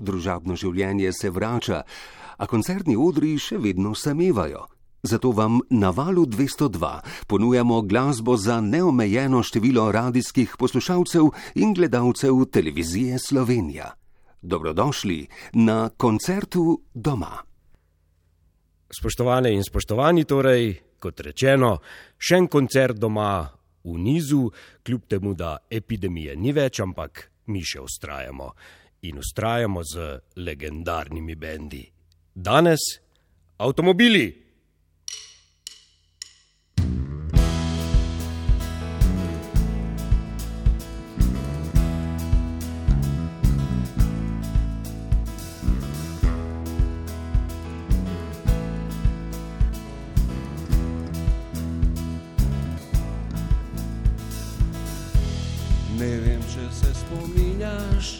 Družabno življenje se vrača, a koncertni odri še vedno samevajo. Zato vam na valu 202 ponujamo glasbo za neomejeno število radijskih poslušalcev in gledalcev televizije Slovenija. Dobrodošli na koncertu doma. Spoštovane in spoštovani, torej, kot rečeno, še en koncert doma v nizu, kljub temu, da epidemije ni več, ampak mi še ustrajamo in ustrajamo z legendarnimi bendi. Danes avtomobili. če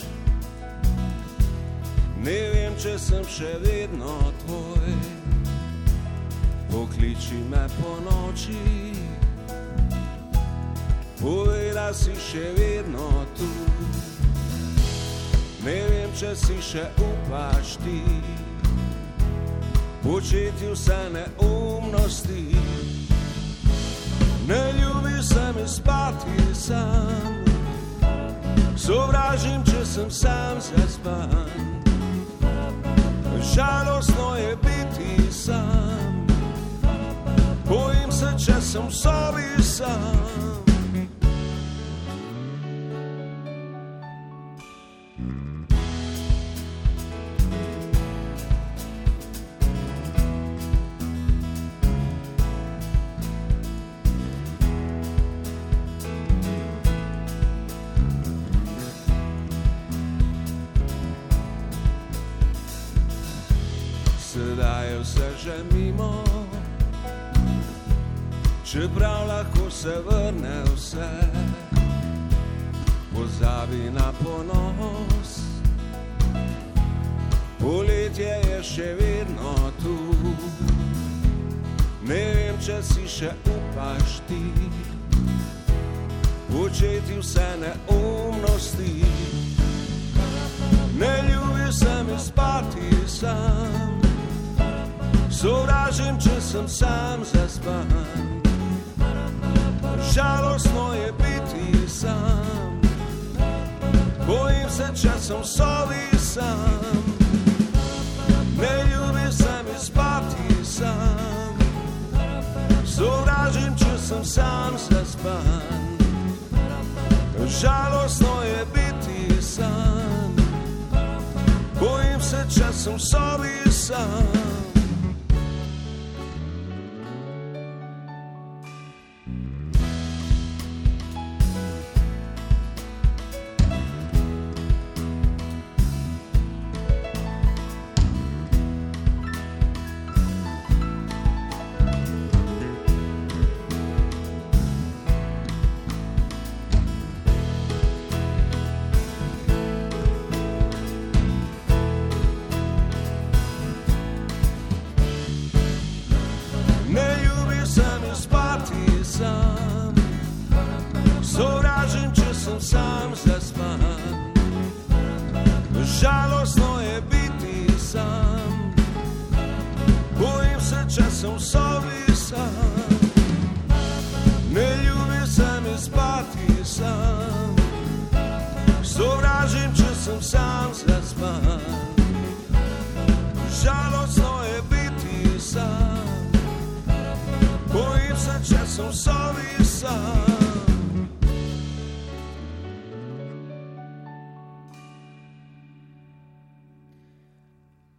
sem še vedno tvoj. Pokliči me po noči, povej, da si še vedno tu. Ne vem, če si še upaš ti, početi vse neumnosti. Ne ljubi se mi spati sam, sovražim, če sem sam zaspan žalostno je biti sam. Bojim se, če sem v sobi sam. Se vrne vse, pozabi na ponos. Poletje je še vedno tu, ne vem, če si še upaš ti, početi vse neumnosti. Ne ljubi se mi spati sam sovražim, če sem sam zaspan. Žalostno je biti sam, bojim se, če sem sobi sam. Ne ljubim se mi spati sam, sovražim, če sem sam zaspan. Žalostno je biti sam, bojim se, če sem sobi sam.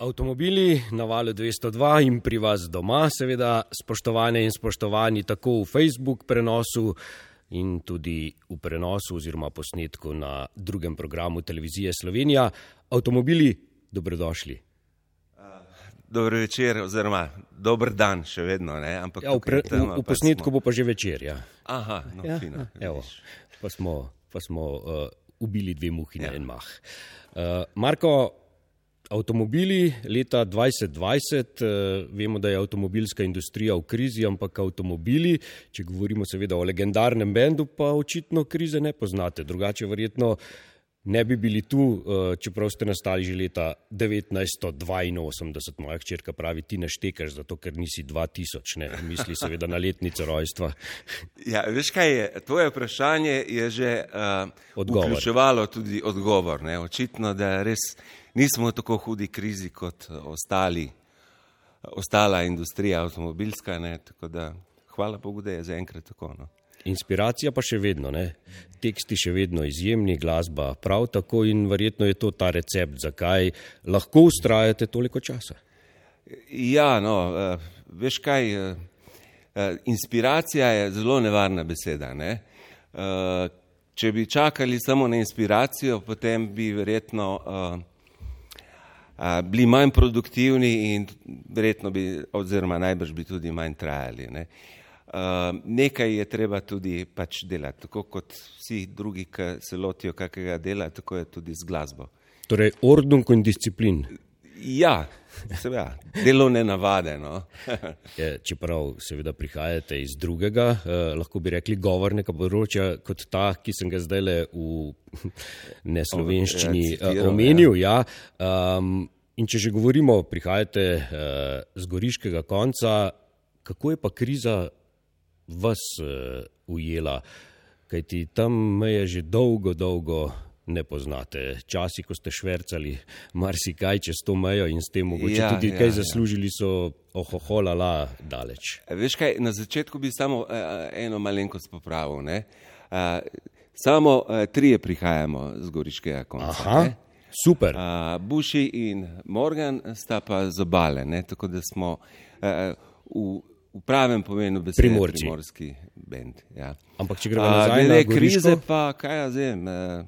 Avtomobili na valu 202 in pri vas doma, seveda, spoštovane in spoštovani, tako v Facebook prenosu in tudi v prenosu oziroma posnetku na drugem programu televizije Slovenija. Avtomobili, dobrodošli. Dobro večer, oziroma dober dan, še vedno. Ja, v, pre, v, v posnetku smo... bo pa že večer. Ja. Aha, no, ja, fino. Evo, pa smo, pa smo uh, ubili dve muhi ja. na en mah. Uh, Marko, avtomobili leta 2020, uh, vemo, da je avtomobilska industrija v krizi, ampak avtomobili, če govorimo seveda o legendarnem bendu, pa očitno krize ne poznate. Drugače, verjetno ne bi bili tu, eh, čeprav ste nastali že leta 1982. Moja hčerka pravi, ti ne štekaš, zato ker nisi 2000, ne misli seveda na letnico rojstva. Ja, veš kaj je, tvoje vprašanje je že uh, vključevalo tudi odgovor. Ne? Očitno, da res nismo v tako hudi krizi kot ostali, ostala industrija avtomobilska, ne? tako da hvala Bogu, da je zaenkrat tako. No? Inspiracija pa še vedno, ne? teksti še vedno izjemni, glasba prav tako in verjetno je to ta recept, zakaj lahko ustrajate toliko časa. Ja, no, uh, veš kaj, uh, uh, inspiracija je zelo nevarna beseda. Ne? Če bi čakali samo na inspiracijo, potem bi verjetno bili manj produktivni in verjetno bi, oziroma najbrž bi tudi manj trajali. Ne? Uh, nekaj je treba tudi pač delati, tako kot vsi drugi, ki se lotijo kakega dela, tako je tudi z glasbo. Torej, ordnung in disciplin. Ja, seveda, delovne navade. No. je, čeprav seveda prihajate iz drugega, eh, lahko bi rekli, govornega področja kot ta, ki sem ga zdaj le v neslovenščini ja, eh, omenil. Ja. Ja. Um, in če že govorimo, prihajate eh, z goriškega konca, kako je pa kriza vas uh, ujela, kajti tam meje že dolgo, dolgo ne poznate. Časi, ko ste švrcali marsikaj čez to mejo in s tem mogoče ja, tudi ja, kaj ja. zaslužili, so ohoholala daleč. Veš kaj, na začetku bi samo uh, eno malenkost popravil. Uh, samo uh, trije prihajamo z goriškega konca. Aha. Ne? Super. Uh, Buši in Morgan sta pa z obale, ne? tako da smo uh, v v pravem pomenu besede Primorci. primorski bend. Ja. Ampak če gremo nazaj na krize, pa kaj jaz vem. Eh,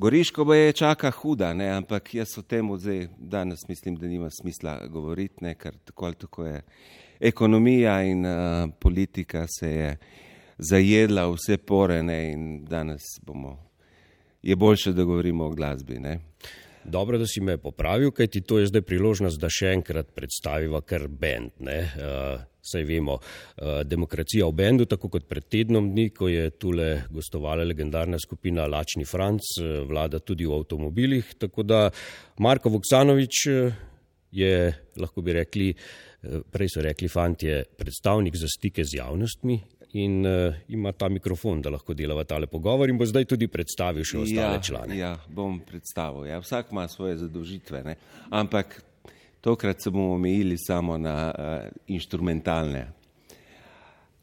Goriško bo je čaka huda, ne, ampak jaz o tem zdaj danes mislim, da nima smisla govoriti, ne, ker tako ali tako je ekonomija in uh, politika se je zajedla vse pore ne, in danes bomo, je boljše, da govorimo o glasbi. Ne. Dobro, da si me popravil, kajti to je zdaj priložnost, da še enkrat predstaviva kar bend. Uh, saj vemo, uh, demokracija v bendu, tako kot pred tednom dni, ko je tule gostovala legendarna skupina Lačni Franc, uh, vlada tudi v avtomobilih. Tako da Marko Vuksanovič je, lahko bi rekli, prej so rekli fantje, predstavnik za stike z javnostmi in uh, ima ta mikrofon, da lahko delava tale pogovor in bo zdaj tudi predstavil še ostale ja, člane. Ja, bom predstavil. Ja, vsak ima svoje zadožitve, ne? ampak tokrat se bomo omejili samo na uh, inštrumentalne.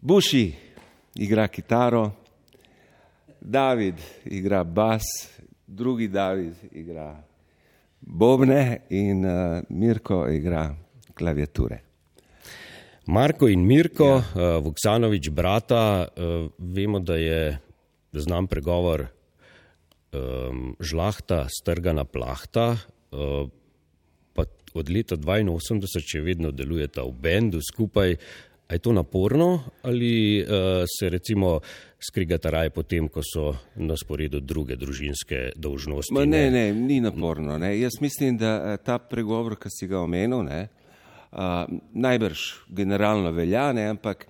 Buši igra kitaro, David igra bas, drugi David igra bobne in uh, Mirko igra klaviature. Marko in Mirko, ja. uh, Vuksanovič, brata, uh, vemo, da je znam pregovor um, žlahta, strgana plahta. Uh, od leta 82 še vedno delujeta v bendu skupaj. A je to naporno ali uh, se recimo skrigata raje potem, ko so na sporedu druge družinske dolžnosti? Ma ne, ne, ni naporno. Ne. Jaz mislim, da ta pregovor, ki si ga omenil, ne, najbrž generalno velja, ne, ampak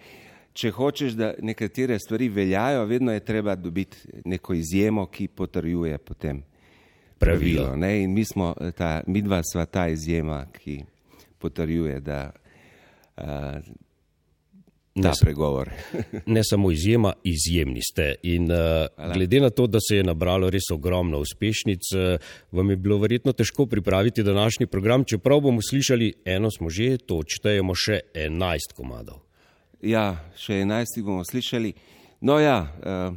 če hočeš, da nekatere stvari veljajo, vedno je treba dobiti neko izjemo, ki potrjuje potem pravilo. pravilo in mi smo ta, mi dva sva ta izjema, ki potrjuje, da uh, ta pregovor. ne samo izjema, izjemni ste. In uh, glede na to, da se je nabralo res ogromno uspešnic, uh, vam je bilo verjetno težko pripraviti današnji program, čeprav bomo slišali, eno smo že, to odštejemo še 11 komadov. Ja, še 11 bomo slišali. No ja, uh,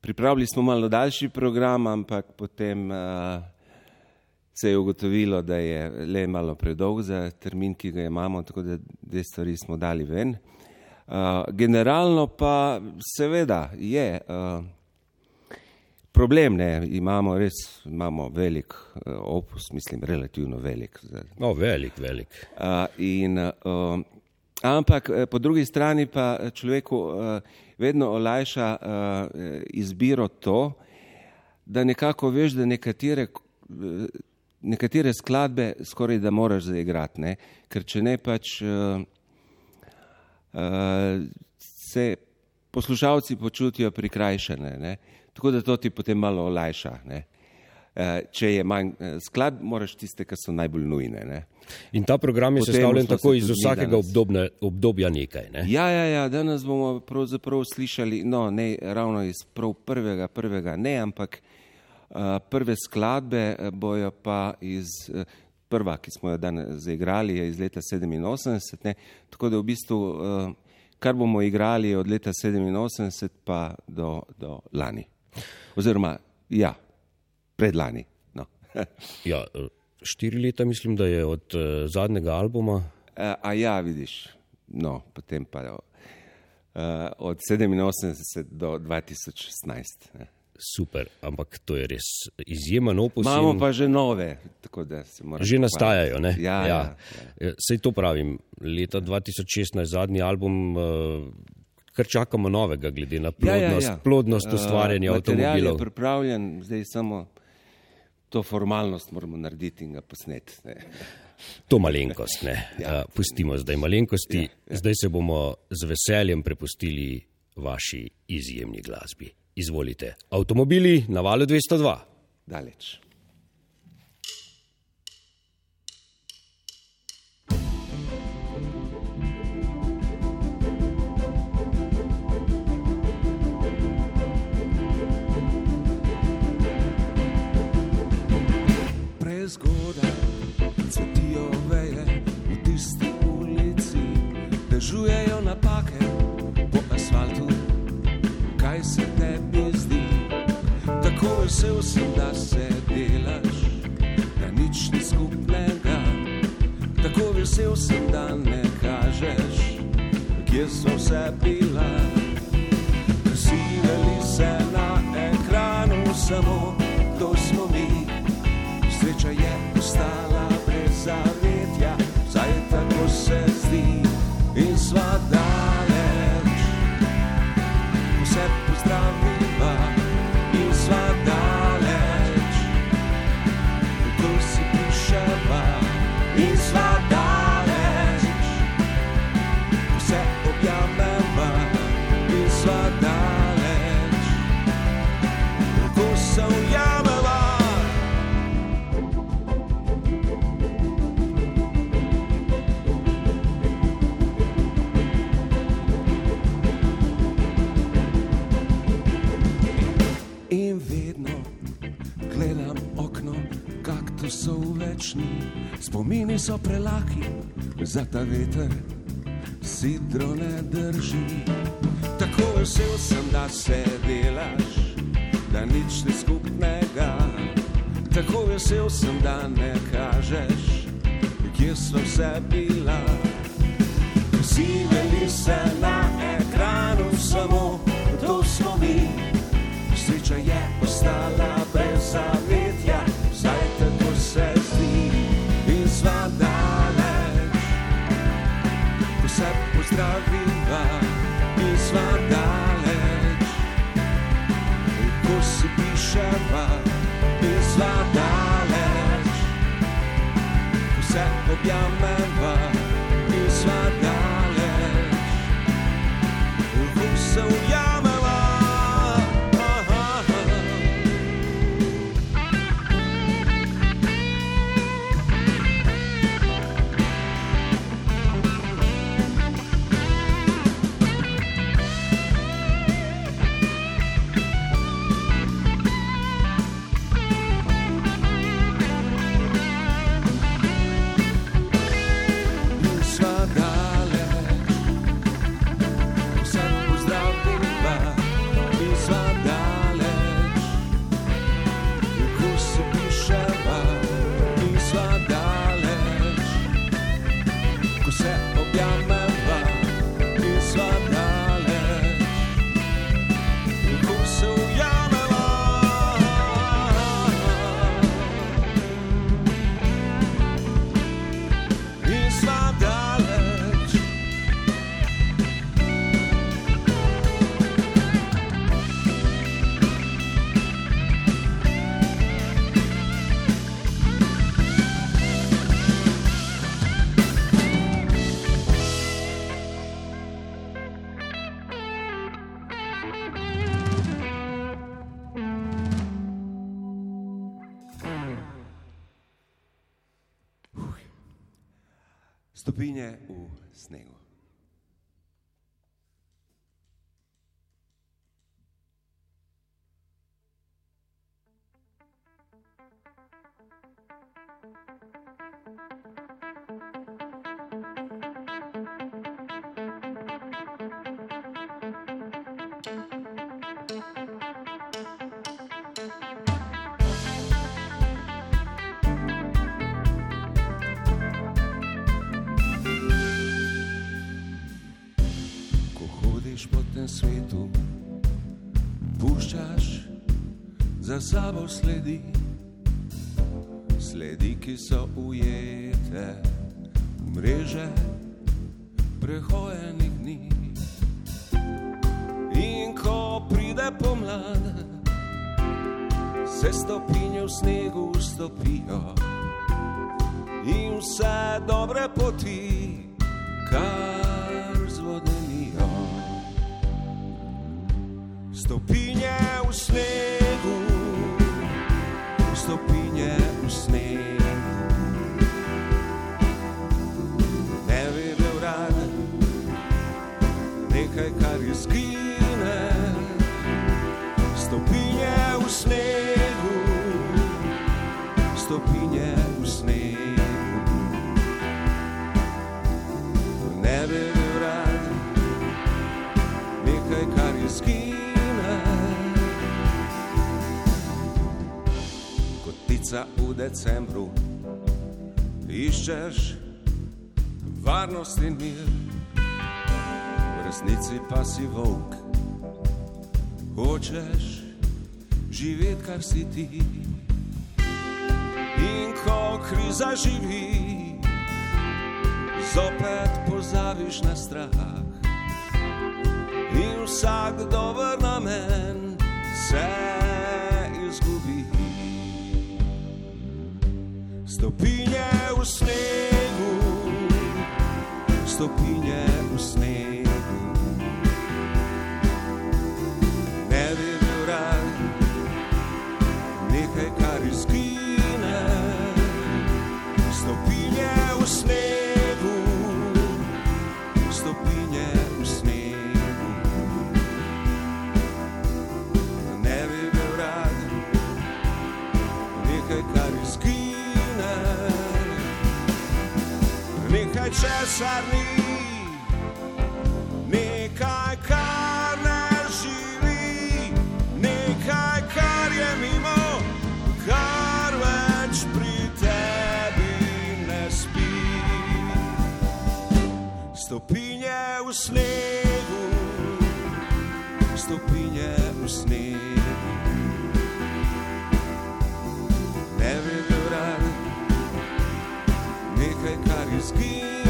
pripravili smo malo daljši program, ampak potem uh, se je ugotovilo, da je le malo predolg za termin, ki ga imamo, tako da dve stvari smo dali ven. Uh, generalno pa seveda je uh, problem, ne, imamo res imamo velik uh, opus, mislim, relativno velik. No, velik, velik. Uh, in, uh, ampak po drugi strani pa človeku uh, vedno olajša uh, izbiro to, da nekako veš, da nekatere, nekatere skladbe skoraj da moraš zaigrati, ne? ker če ne pač uh, uh, se poslušalci počutijo prikrajšane. Ne? Tako da to ti potem malo olajša. Ne? Eh, če je manj eh, sklad, moraš tiste, ki so najbolj nujne. Ne? In ta program je Potem sestavljen tako se iz vsakega danes- obdobne, obdobja nekaj. Ne? Ja, ja, ja, danes bomo pravzaprav slišali, no, ne ravno iz prav prvega, prvega ne, ampak uh, prve skladbe bojo pa iz uh, prva, ki smo jo danes zaigrali, je iz leta 87, ne, tako da v bistvu, uh, kar bomo igrali od leta 87 pa do, do lani. Oziroma, ja, predlani. No. Ja, eh, štiri leta mislim, da je od uh, zadnjega albuma. A, a ja, vidiš, no, potem pa uh, od 87 do 2016. Ne. Super, ampak to je res izjemen opus. Imamo in pa že nove, tako da se moramo. Že nastajajo. Ne? Ja, ja. ja. Sej to pravim. Leta 2016, zadnji album, uh, kar čakamo novega, glede na Ja, ja, plodnost, ja. plodnost Eh, ustvarjanja material avtomobilov. je pripravljen, zdaj samo to formalnost moramo narediti in ga posneti. ne. To malenkost, ne. Ja. Ja. Pustimo zdaj malenkosti, ja, ja. zdaj se bomo z veseljem prepustili vaši izjemni glasbi. Izvolite, avtomobili na valu 202. Daleč. Vesel sem, da se delaš, da nič ni skupnega. Tako vesel sem, da ne kažeš, kje so vse bila. Krasiveli se na ekranu, samo to smo mi. Sreča je ostala brez zavetja, saj tako se zdi in sva daleč. Večni, spomini so prelaki za ta veter, sidro ne drži. Tako vesel sem, da se delaš, da nič ni skupnega. Tako vesel sem, da ne kažeš, kje so vse bila. Vsi veli se na ekranu, samo to smo mi. Sreča je ostala brez zavetja, se objameva v za sabo sledi, sledi, ki so ujete v mreže prehojenih dni. In ko pride pomlad, se stopinje v snegu stopijo in vse dobre poti, kar zvodenijo. Stopinje v snegu, decembru, iščeš varnost in mir, v resnici pa si volk. Hočeš živeti, kar si ti. In ko kriza živi, zopet pozabiš na strah. In vsak dober namen se Stopinje v snegu, stopinje v snegu. Nekaj česar ni, nekaj, kar ne živi, nekaj, kar je mimo, kar več pri tebi ne spi. Stopinje v snegu, stopinje v snegu. Ne bi bil rad nekaj, kar izgine.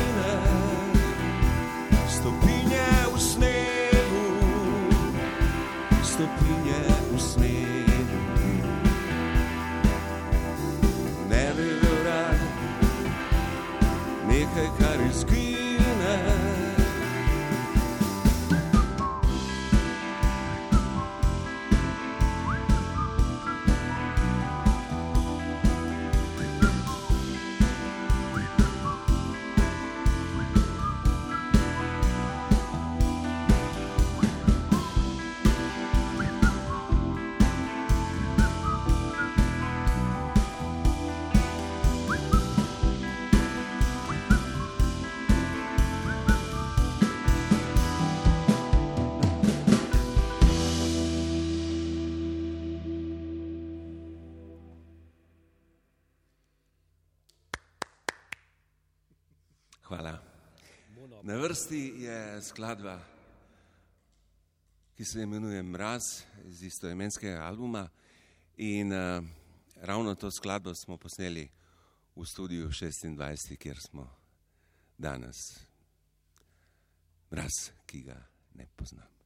Na vrsti je skladba, ki se imenuje Mraz iz istoimenskega albuma. In uh, ravno to skladbo smo posneli v studiu 26, kjer smo danes. Mraz, ki ga ne poznam.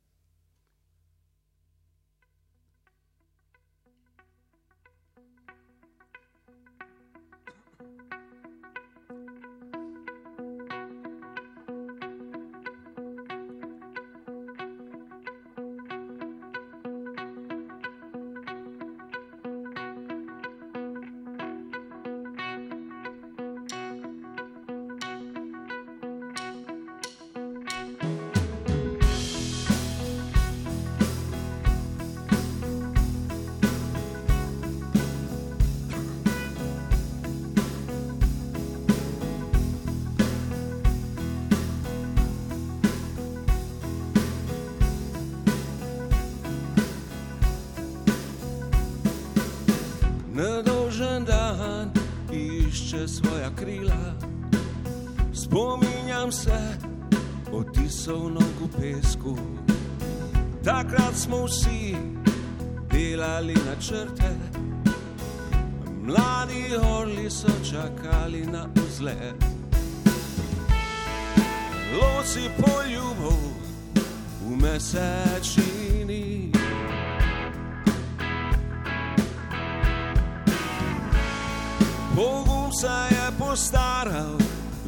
Spominjam se otisov nog v pesku. Takrat smo vsi delali načrte, mladi orli so čakali na vzlet. Lovci poljubov v mesečini. Pogum se je postaral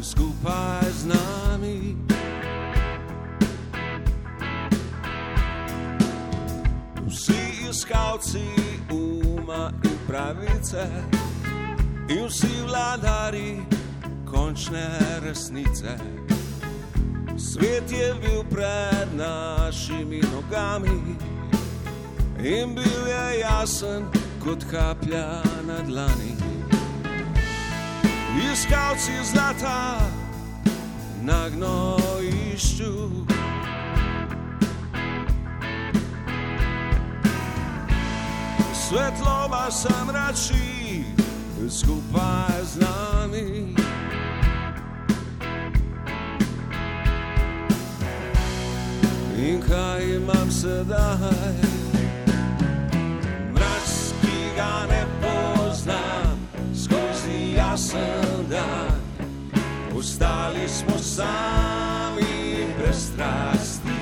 skupaj z nami. Vsi iskalci uma in pravice, in vsi vladari končne resnice. Svet je bil pred našimi nogami in bil je jasen kot kaplja na dlani. Iskalci zlata na gnojišću Svetlo vaša mrači skupa je z nami. Inka imam sedaj sami brez strasti,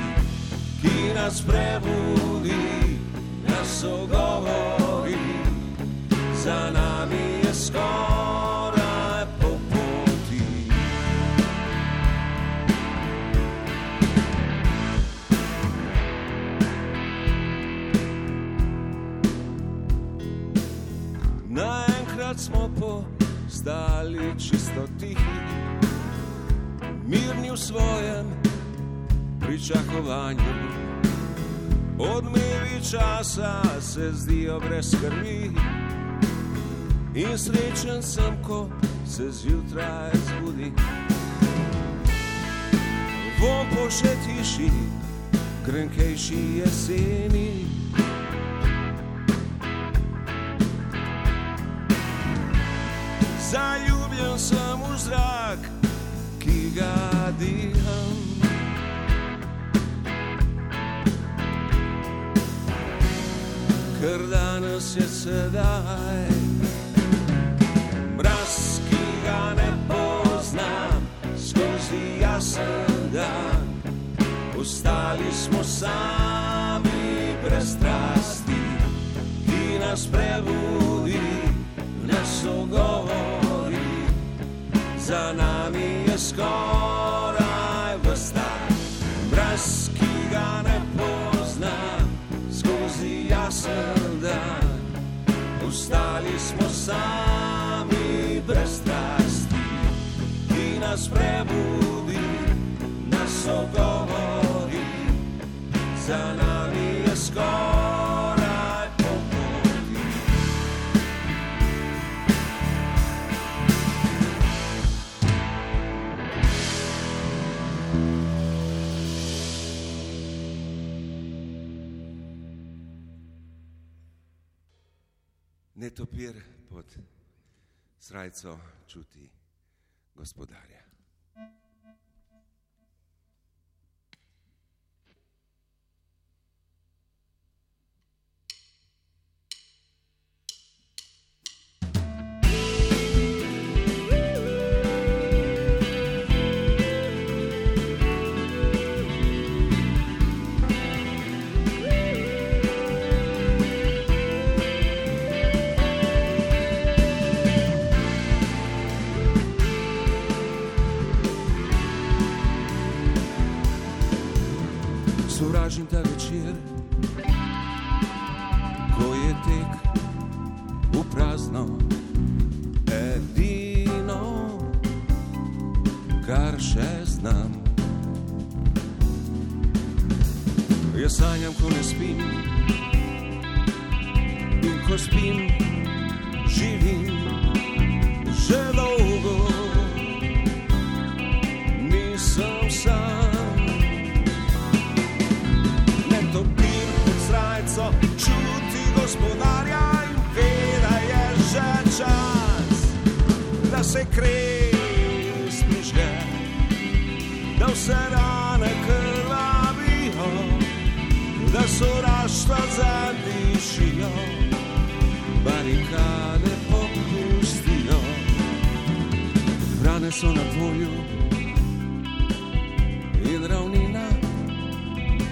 ki nas prebudi, nas ogovori. Za nami v svojem pričakovanju. Odmevi časa se zdijo brez skrbi in srečen sem, ko se zjutraj zbudi. Vom po še tiši, grenkejši jeseni. Zaljubljen sem v zrak, ga diham. Ker danes je sedaj, mraz, ki ga ne poznam, skozi jasen dan. Ostali smo sami brez strasti, ki nas prebudi nas ogovori, za nami je skoraj vstaj. Mraz, ki ga ne poznam, skozi jasen dan. Ostali smo sami brez strasti, ki nas prebudi, nas ogovori, za nami je skoraj Netopir pod srajco čuti gospodarja. Sovražim ta večer, ko je tek v prazno, edino, kar še znam. Jaz sanjam, ko ne spim, in ko spim, živim že dolgo, nisem sam. se kres mi žge, da vse rane krvavijo, da sovraštva zadišijo, barikade popustijo. Rane so na dvoju in ravnina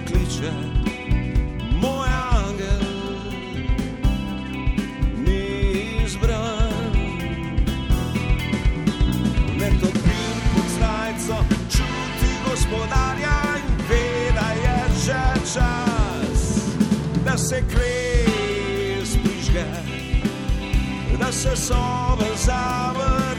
kliče. dušas da se kres prižga, da se sobe.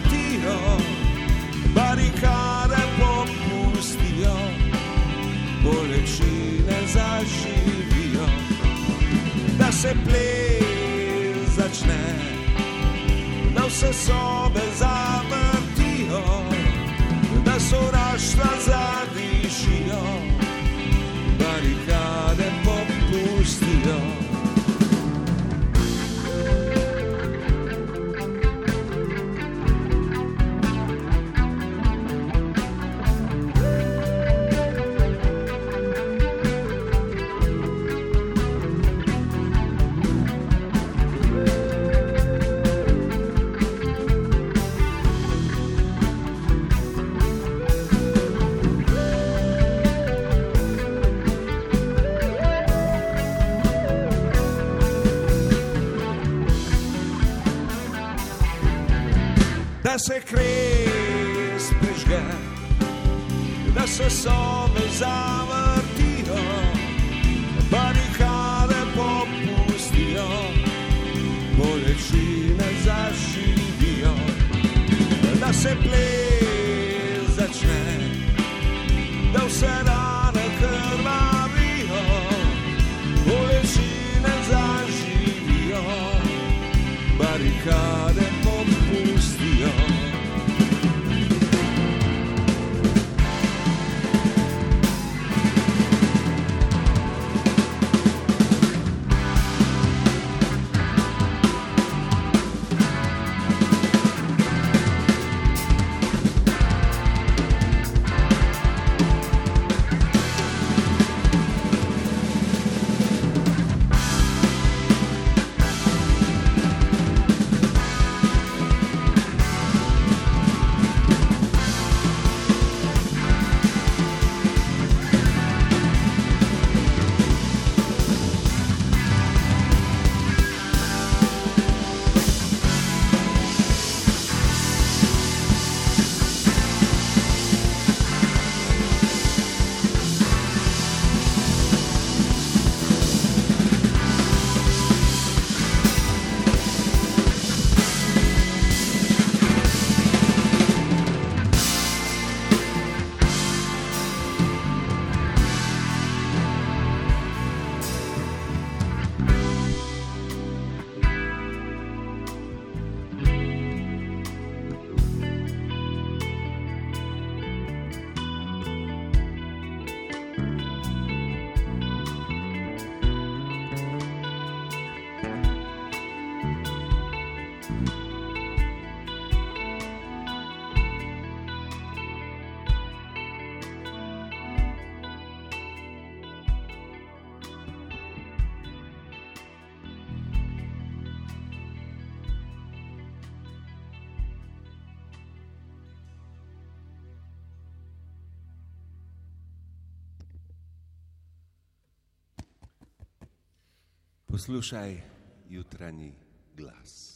Slušaj jutrani glas.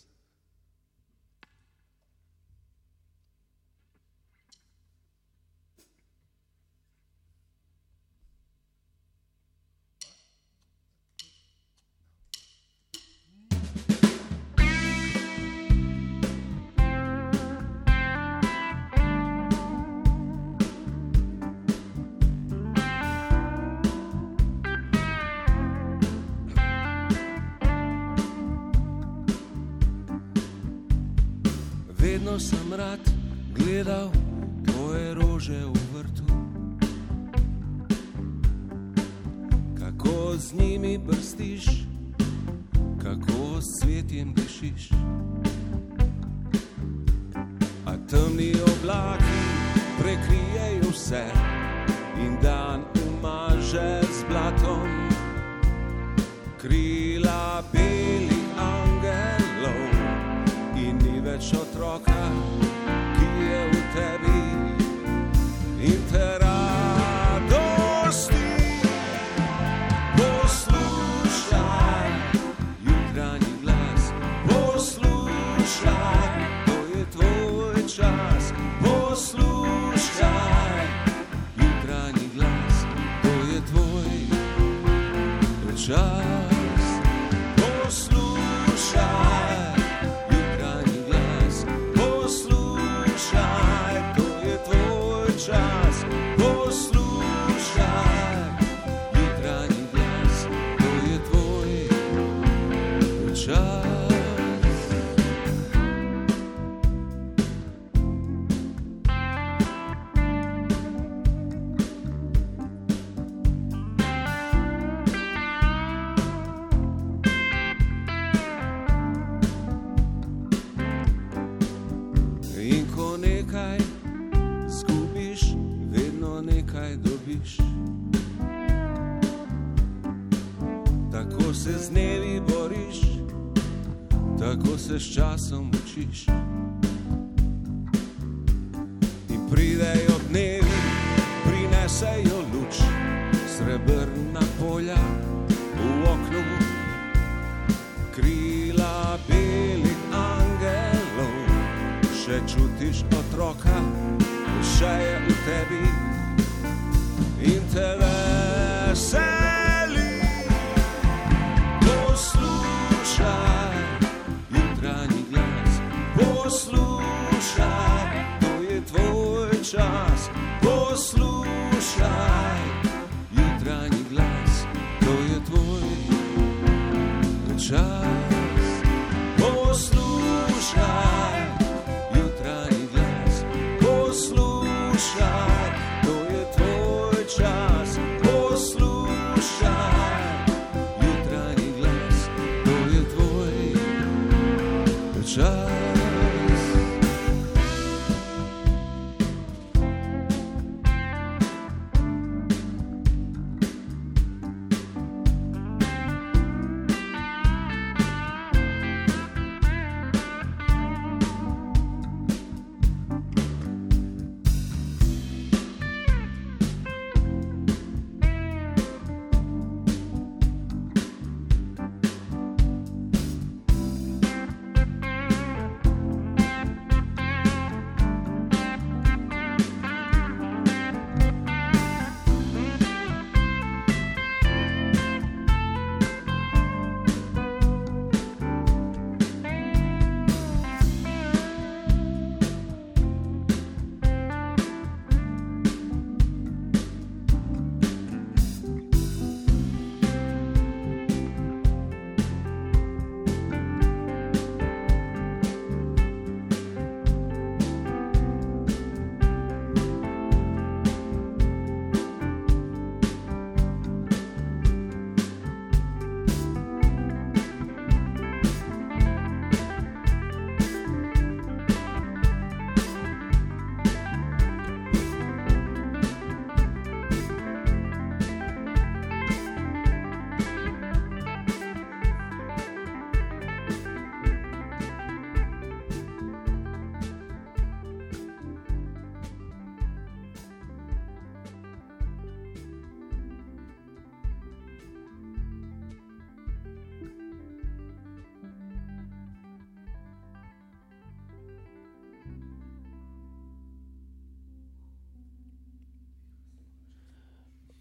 Čas.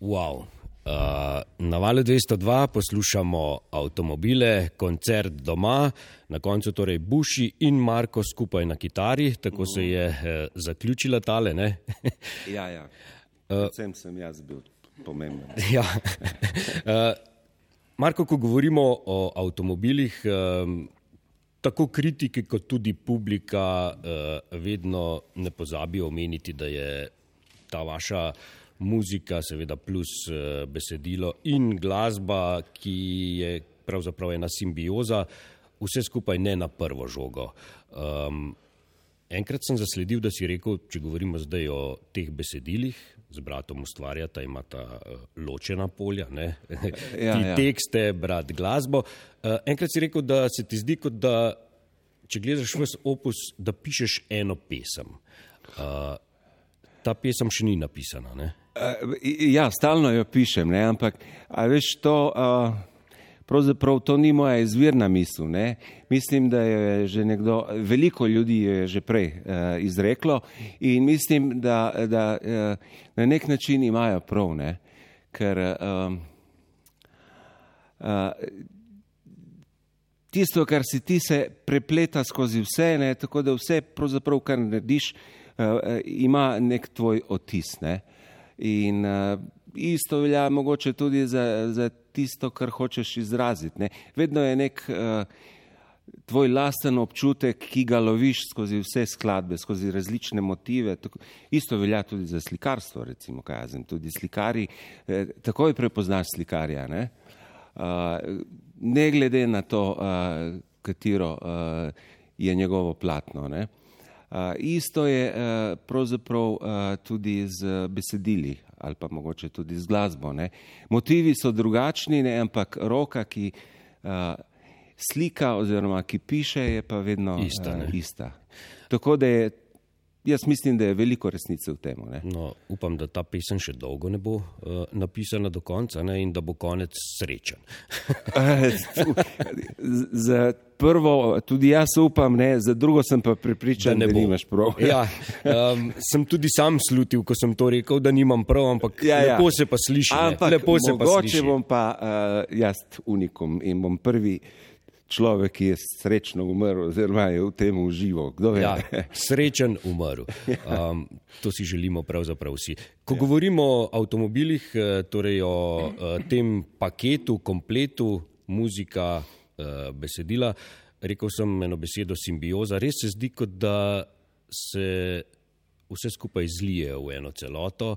Wow. Uh, na valu 202 poslušamo avtomobile, koncert doma, na koncu torej Buši in Marko skupaj na kitari, tako se je uh, zaključila tale. ne? Ja, ja. Predvsem sem jaz bil pomemben. ja. uh, Marko, ko govorimo o avtomobilih, um, tako kritiki kot tudi publika uh, vedno ne pozabijo omeniti, da je ta vaša muzika, seveda plus uh, besedilo in glasba, ki je pravzaprav ena simbioza, vse skupaj ne na prvo žogo. Um, enkrat sem zasledil, da si rekel, če govorimo zdaj o teh besedilih, z bratom ustvarjata, imata uh, ločena polja, ne? Ja, ti ja. tekste, brat glasbo. Uh, enkrat si rekel, da se ti zdi, kot da če gledaš vse opus, da pišeš eno pesem. Uh, ta pesem še ni napisana. Ne? Uh, ja, stalno jo pišem, ne? ampak a veš to. Pravzaprav to ni moja izvirna misel. Ne? Mislim, da je že nekdo, veliko ljudi je že prej uh, izreklo in mislim, da, da uh, na nek način imajo prav, ne? ker uh, uh, tisto, kar si ti, se prepleta skozi vse, ne? tako da vse, kar narediš, uh, ima nek tvoj otis. Ne? In uh, isto velja mogoče tudi za, za tisto, kar hočeš izraziti. Ne? Vedno je nek uh, tvoj lasten občutek, ki ga loviš skozi vse skladbe, skozi različne motive. Tako, isto velja tudi za slikarstvo, recimo, kaj jaz vem, tudi slikari, eh, takoj prepoznaš slikarja. Ne? Uh, ne glede na to, uh, katero uh, je njegovo platno. Ne? Uh, isto je uh, pravzaprav uh, tudi z besedili ali pa mogoče tudi z glasbo. Ne. Motivi so drugačni, ne, ampak roka, ki slika oziroma ki piše, je pa vedno ista. Uh, ista. Tako da je Jaz mislim, da je veliko resnice v tem. No, upam, da ta pesem še dolgo ne bo uh, napisana do konca ne, in da bo konec srečen. za prvo, tudi jaz upam, ne, za drugo sem pa pripričan, da, ne da nimaš prav. ja, um, sem tudi sam slutil, ko sem to rekel, da nimam prav, ampak ja, ja. lepo se pa sliši. Ampak lepo se pa sliši. bom pa uh, jaz unikum in bom prvi človek, ki je srečno umrl, oziroma je v tem užival. Ja, srečen umrl. Um, to si želimo pravzaprav vsi. Ko ja. govorimo o avtomobilih, eh, torej o uh, tem paketu, kompletu, muzika, uh, besedila, rekel sem eno besedo simbioza. Res se zdi, kot da se vse skupaj zlije v eno celoto.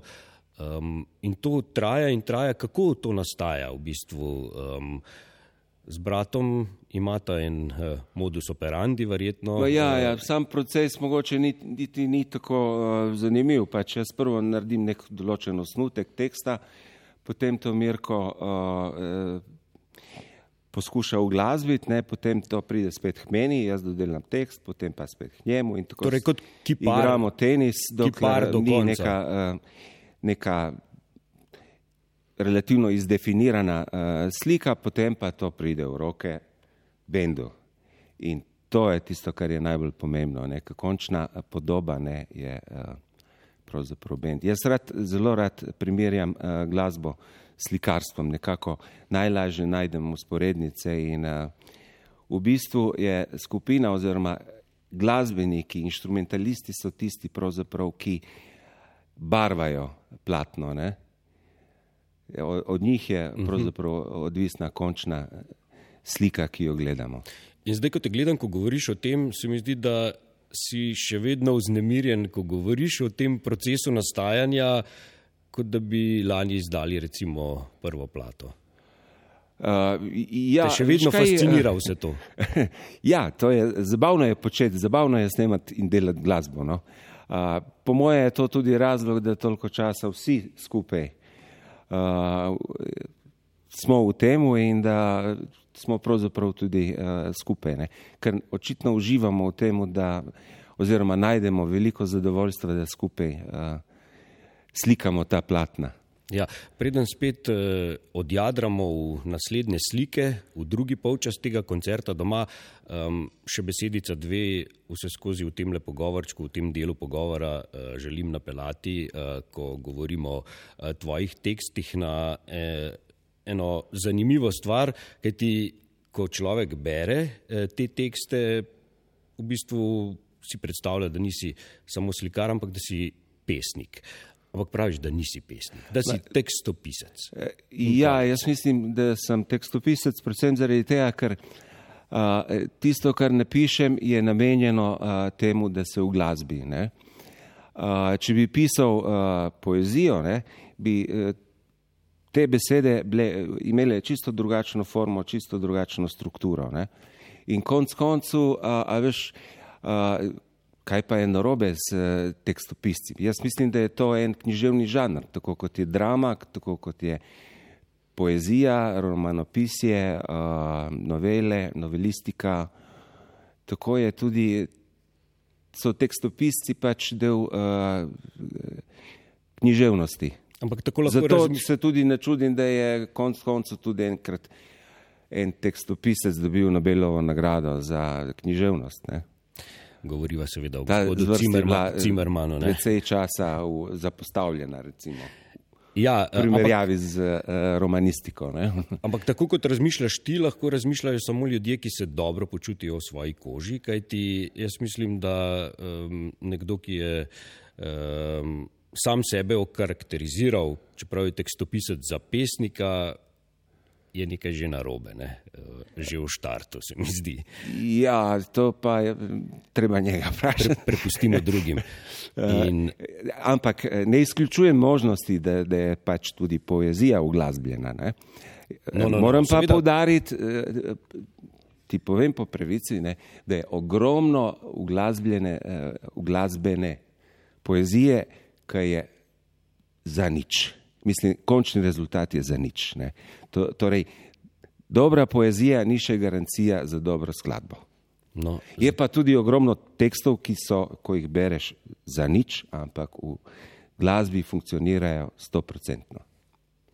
Um, in to traja in traja, kako to nastaja v bistvu. Um, z bratom imata en uh, modus operandi, verjetno. Ja, ja, sam proces mogoče ni, niti ni tako uh, zanimiv. Pač jaz prvo naredim nek določen osnutek teksta, potem to Mirko uh, uh, poskuša uglasbiti, potem to pride spet k meni, jaz dodelam tekst, potem pa spet k njemu in tako torej, kot kipar, igramo tenis, dokler do ni neka, uh, neka relativno izdefinirana uh, slika, potem pa to pride v roke bendu. In to je tisto, kar je najbolj pomembno. Neka končna eh, podoba ne, je uh, pravzaprav bend. Jaz rad, zelo rad primerjam uh, glasbo s slikarstvom, nekako najlažje najdem usporednice in uh, v bistvu je skupina oziroma glasbeniki, instrumentalisti so tisti, ki barvajo platno. Ne? Od njih je mhm. pravzaprav odvisna končna slika, ki jo gledamo. In zdaj, ko te gledam, ko govoriš o tem, se mi zdi, da si še vedno vznemirjen, ko govoriš o tem procesu nastajanja, kot da bi lani izdali recimo prvo plato. Uh, ja, te še vedno kaj, fascinira vse to. ja, to je zabavno je početi, zabavno je snemati in delati glasbo. No? Uh, po moje je to tudi razlog, da toliko časa vsi skupaj uh, smo v tem in da smo pravzaprav tudi uh, skupaj. Ne? Ker očitno uživamo v tem, da oziroma najdemo veliko zadovoljstva, da skupaj uh, slikamo ta platna. Ja, preden spet eh, odjadramo v naslednje slike, v drugi polčas tega koncerta doma, um, še besedica dve, vse skozi v tem lepo govorčku, v tem delu pogovora uh, želim napeljati, uh, ko govorimo o uh, tvojih tekstih na eh, eno zanimivo stvar, ker ti, ko človek bere eh, te tekste, v bistvu si predstavlja, da nisi samo slikar, ampak da si pesnik. Ampak praviš, da nisi pesnik, da si tekstopisec. Eh, ja, jaz mislim, da sem tekstopisec predvsem zaradi tega, ker uh, tisto, kar napišem, je namenjeno uh, temu, da se v glasbi. Uh, če bi pisal uh, poezijo, ne, bi uh, te besede bile, imele čisto drugačno formo, čisto drugačno strukturo. Ne. In konc koncu, uh, a veš, uh, kaj pa je narobe s eh, tekstopisci. Jaz mislim, da je to en književni žanr, tako kot je drama, tako kot je poezija, romanopisje, eh, novele, novelistika. Tako je tudi, so tekstopisci pač del uh, književnosti. Zato razmi... se tudi ne čudim, da je konc koncev tudi enkrat en tekstopisec dobil Nobelovo nagrado za književnost. Ne. Govoriva seveda o gospodu Cimerma- eh, Cimermanu. Precej časa v, zapostavljena, recimo, Ja, v primerjavi z uh, romanistiko. Ne. Ampak tako kot razmišljaš ti, lahko razmišljajo samo ljudje, ki se dobro počutijo v svoji koži. Kajti jaz mislim, da um, nekdo, ki je um, sam sebe okarakteriziral, čeprav je tekstopisec za pesnika, je nekaj že narobe, ne? Uh, že v štartu se mi zdi. Ja, to pa je treba njega vprašati. Pre, prepustimo drugim. In, Ampak eh, ne izključujem možnosti, da, da je pač tudi poezija uglasbljena. Ne? No, no, no, Moram pa seveda. povdariti, eh, ti povem po pravici, ne, da je ogromno uglasbljene, eh, uglasbene poezije, ki je za nič. Mislim, končni rezultat je za nič. ne. To, torej, dobra poezija ni še garancija za dobro skladbo. no, Je pa tudi ogromno tekstov, ki so, ko jih bereš, za nič, ampak v glasbi funkcionirajo stoprocentno.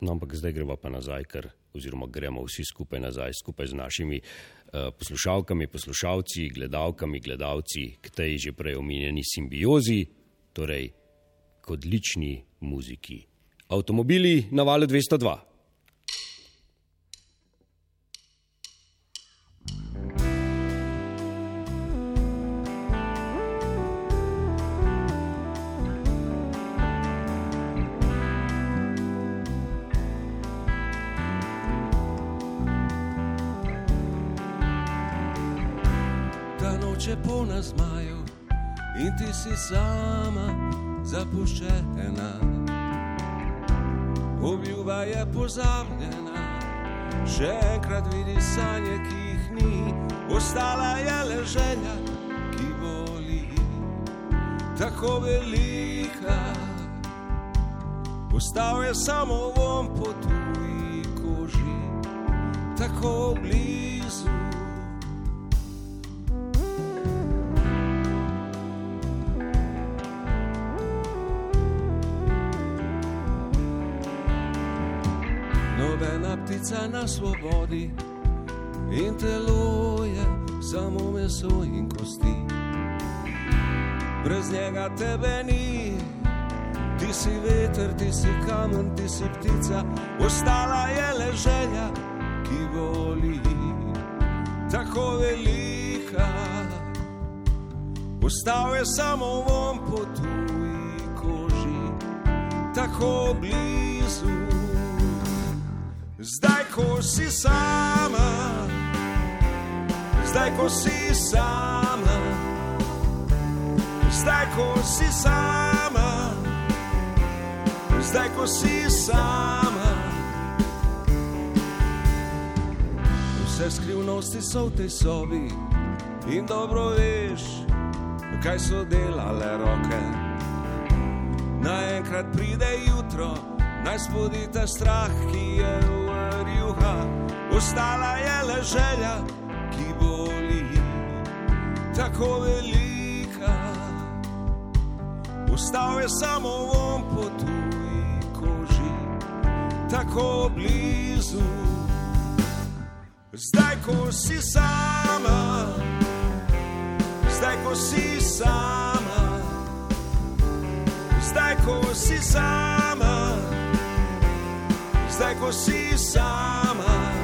No, ampak zdaj gremo pa nazaj, ker, oziroma gremo vsi skupaj nazaj, skupaj z našimi uh, poslušalkami, poslušalci, gledalkami, gledalci k tej že prej omenjeni simbiozi, torej k odlični muziki. Avtomobili na valu 202. Ta noč je polna zmajev in ti si sama zapuščena. Obljuba je pozabljena, še enkrat vidi sanje, ki jih ni, ostala je le želja, ki boli, tako velika. Postal je samo vom po tuji koži, tako blizu. Ptica na svobodi in telo je samo meso in kosti. Brez njega tebe ni, ti si veter, ti si kamen, ti si ptica, ostala je le želja, ki voli, tako velika. Ostal je samo vom po tuji koži, tako blizu. Zdaj, ko si sama, zdaj, ko si sama, zdaj, ko si sama, zdaj, ko si sama. Vse skrivnosti so v tej sobi in dobro veš, kaj so delale roke. Naenkrat pride jutro, naj spodi ta strah, ki je ostala je le želja, ki boli, tako velika. Ostal je samo vom po tuji koži, tako blizu. Zdaj, ko si sama, zdaj, ko si sama, zdaj, ko si sama, zdaj, ko si sama, zdaj,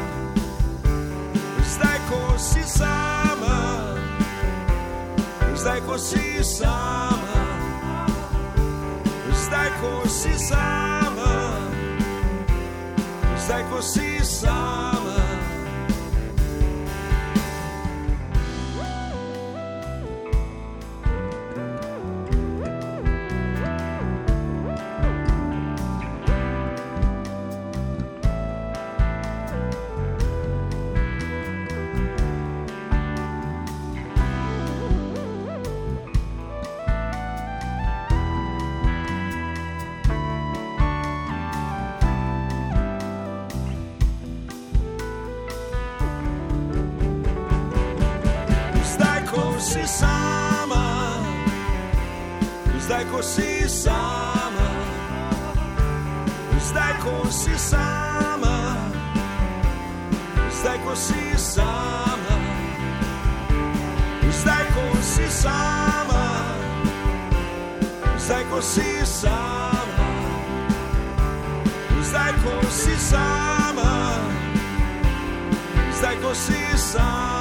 ko si sama, zdaj, ko si sama, zdaj, ko si sama, zdaj, ko si sama. Sama, zdaj, ko si sama, zdaj, ko si sama, zdaj ko si sama, zdaj ko si sama, zdaj ko si sama, zdaj ko si sama, zdaj ko si sama.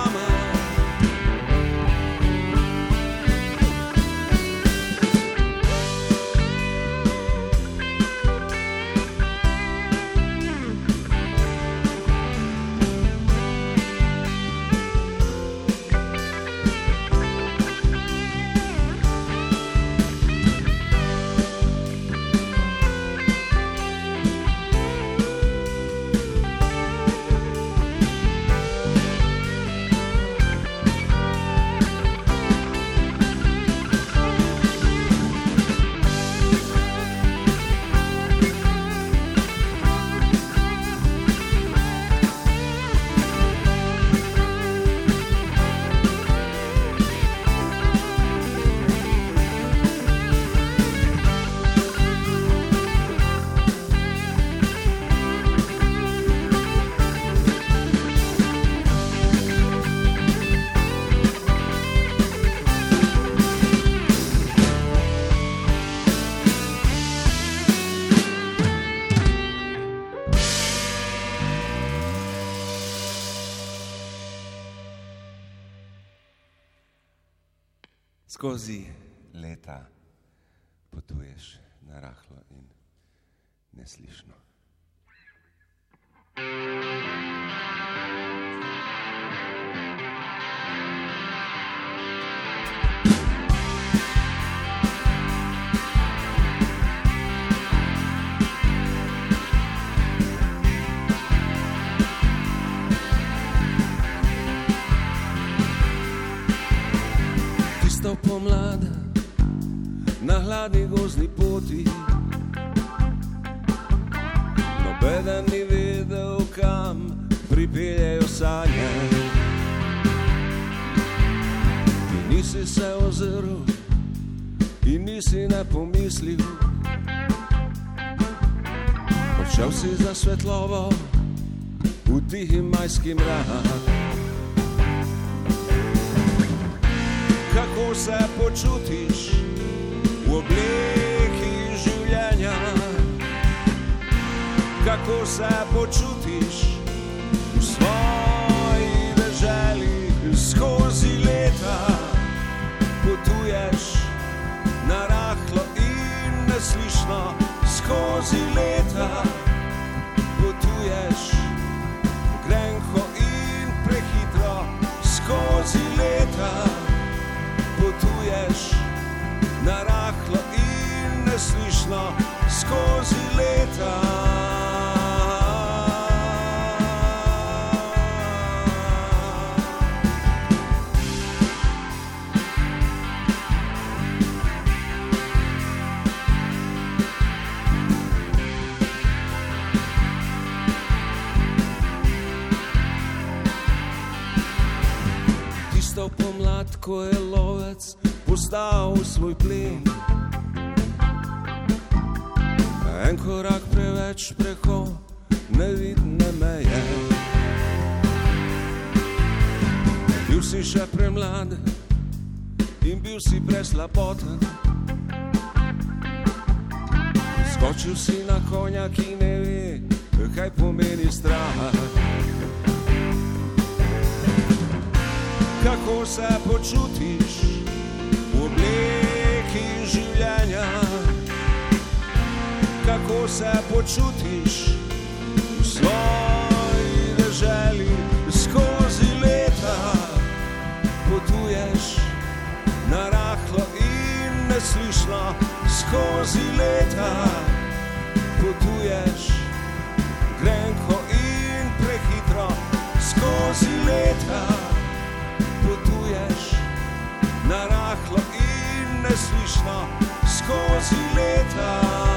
Tisto pomlada na hladni gozni poti. Nobeden ni vedel, kam pripeljejo sanje. Ti nisi se ozrl in nisi ne pomislil. Odšel si za svetlovo v tihi majski mrak. Kako se počutiš v obleki življenja, kako se počutiš v svoji državi skozi leta. Potuješ na rahlo in neslišno skozi leta, in neslišno skozi leta. Tisto pomlad, ko je lovec postal svoj plen. En korak preveč preko nevidne meje. Bil si še premlad in bil si preslaboten. Skočil si na konja, ki ne ve, kaj pomeni strah. kako se počutiš v obleki življenja, kako se počutiš v svoji državi skozi leta. Potuješ na rahlo in neslišno skozi leta. Potuješ grenko in prehitro skozi leta potuješ na rahlo in neslišno skozi leta.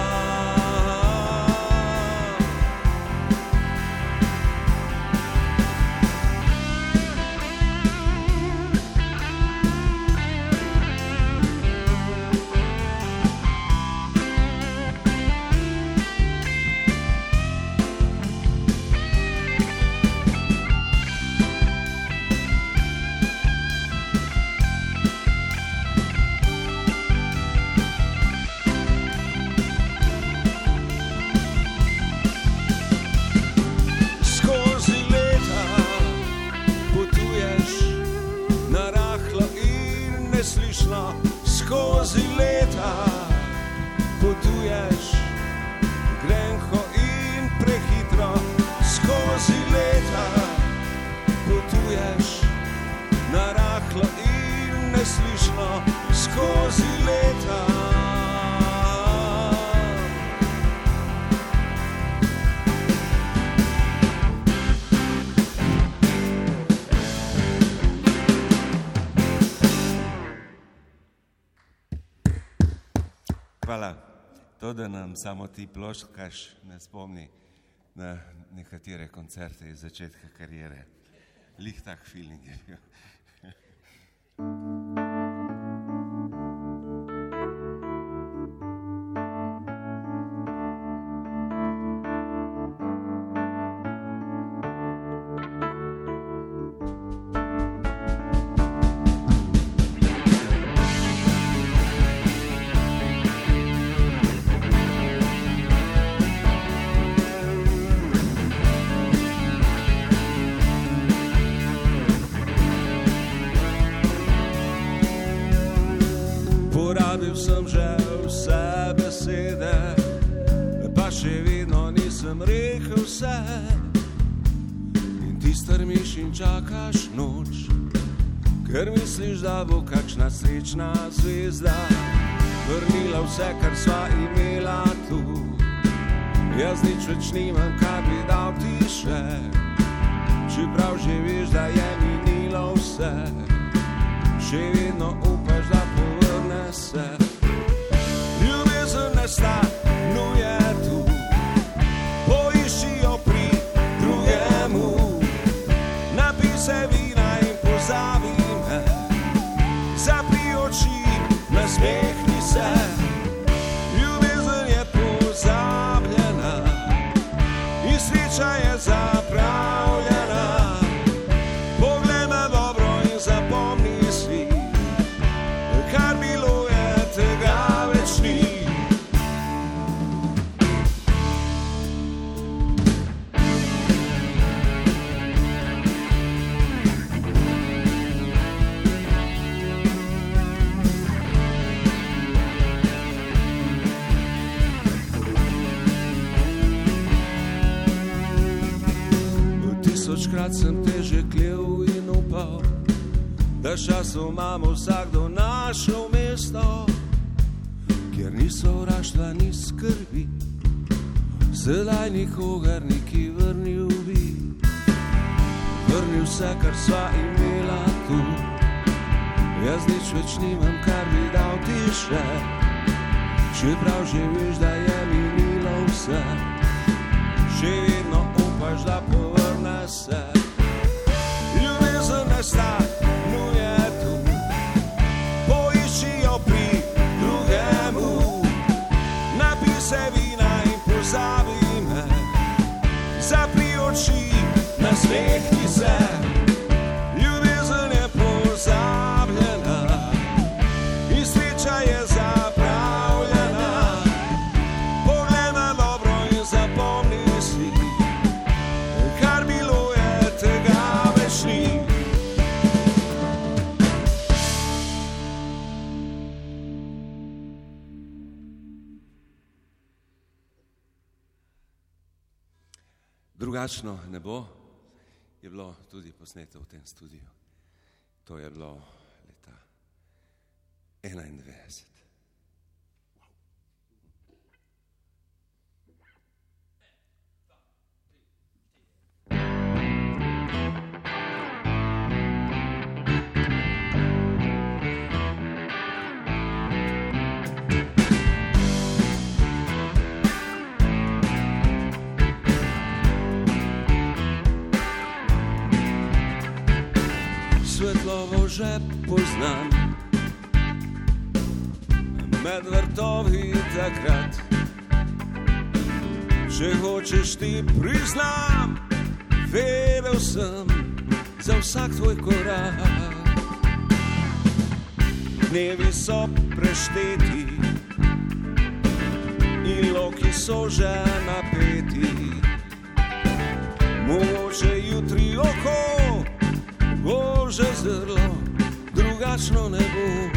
To, da nam samo ti ploškaš, ne spomni na nekatere koncerte iz začetka karijere. Lih tak feeling je bil. Strmiš in čakaš noč, ker misliš, da bo kakšna srečna zvezda vrnila vse, kar sva imela tu. Jaz nič več nimam, kaj bi dal ti še, čeprav že veš, da je minilo vse. Še vedno upaš, da povrne se. Ljubezen ne stanuje da časom imamo vsakdo našo mesto, kjer ni sovraštva, ni skrbi, sedaj nikogar neki vrnil bi, vrnil vse, kar sva imela tu. Jaz nič več nimam, kar bi dal ti še, čeprav že veš, da je minilo vse, še vedno upaš, da povrne se. Ljubezen ne nasmehni se. Ljubezen je pozabljena in sreča je zapravljena. Poglej me dobro in zapomni si, kar bilo je, tega več ni. Drugačno nebo je bilo tudi posneto v tem studiu. To je bilo leta 91. Svetlovo že poznam, med vrtovi takrat. Če hočeš ti priznam, vedel sem za vsak tvoj korak. Dnevi so prešteti in loki so že napeti. Mogoče jutri oko bo že zrlo, drugačno ne bo.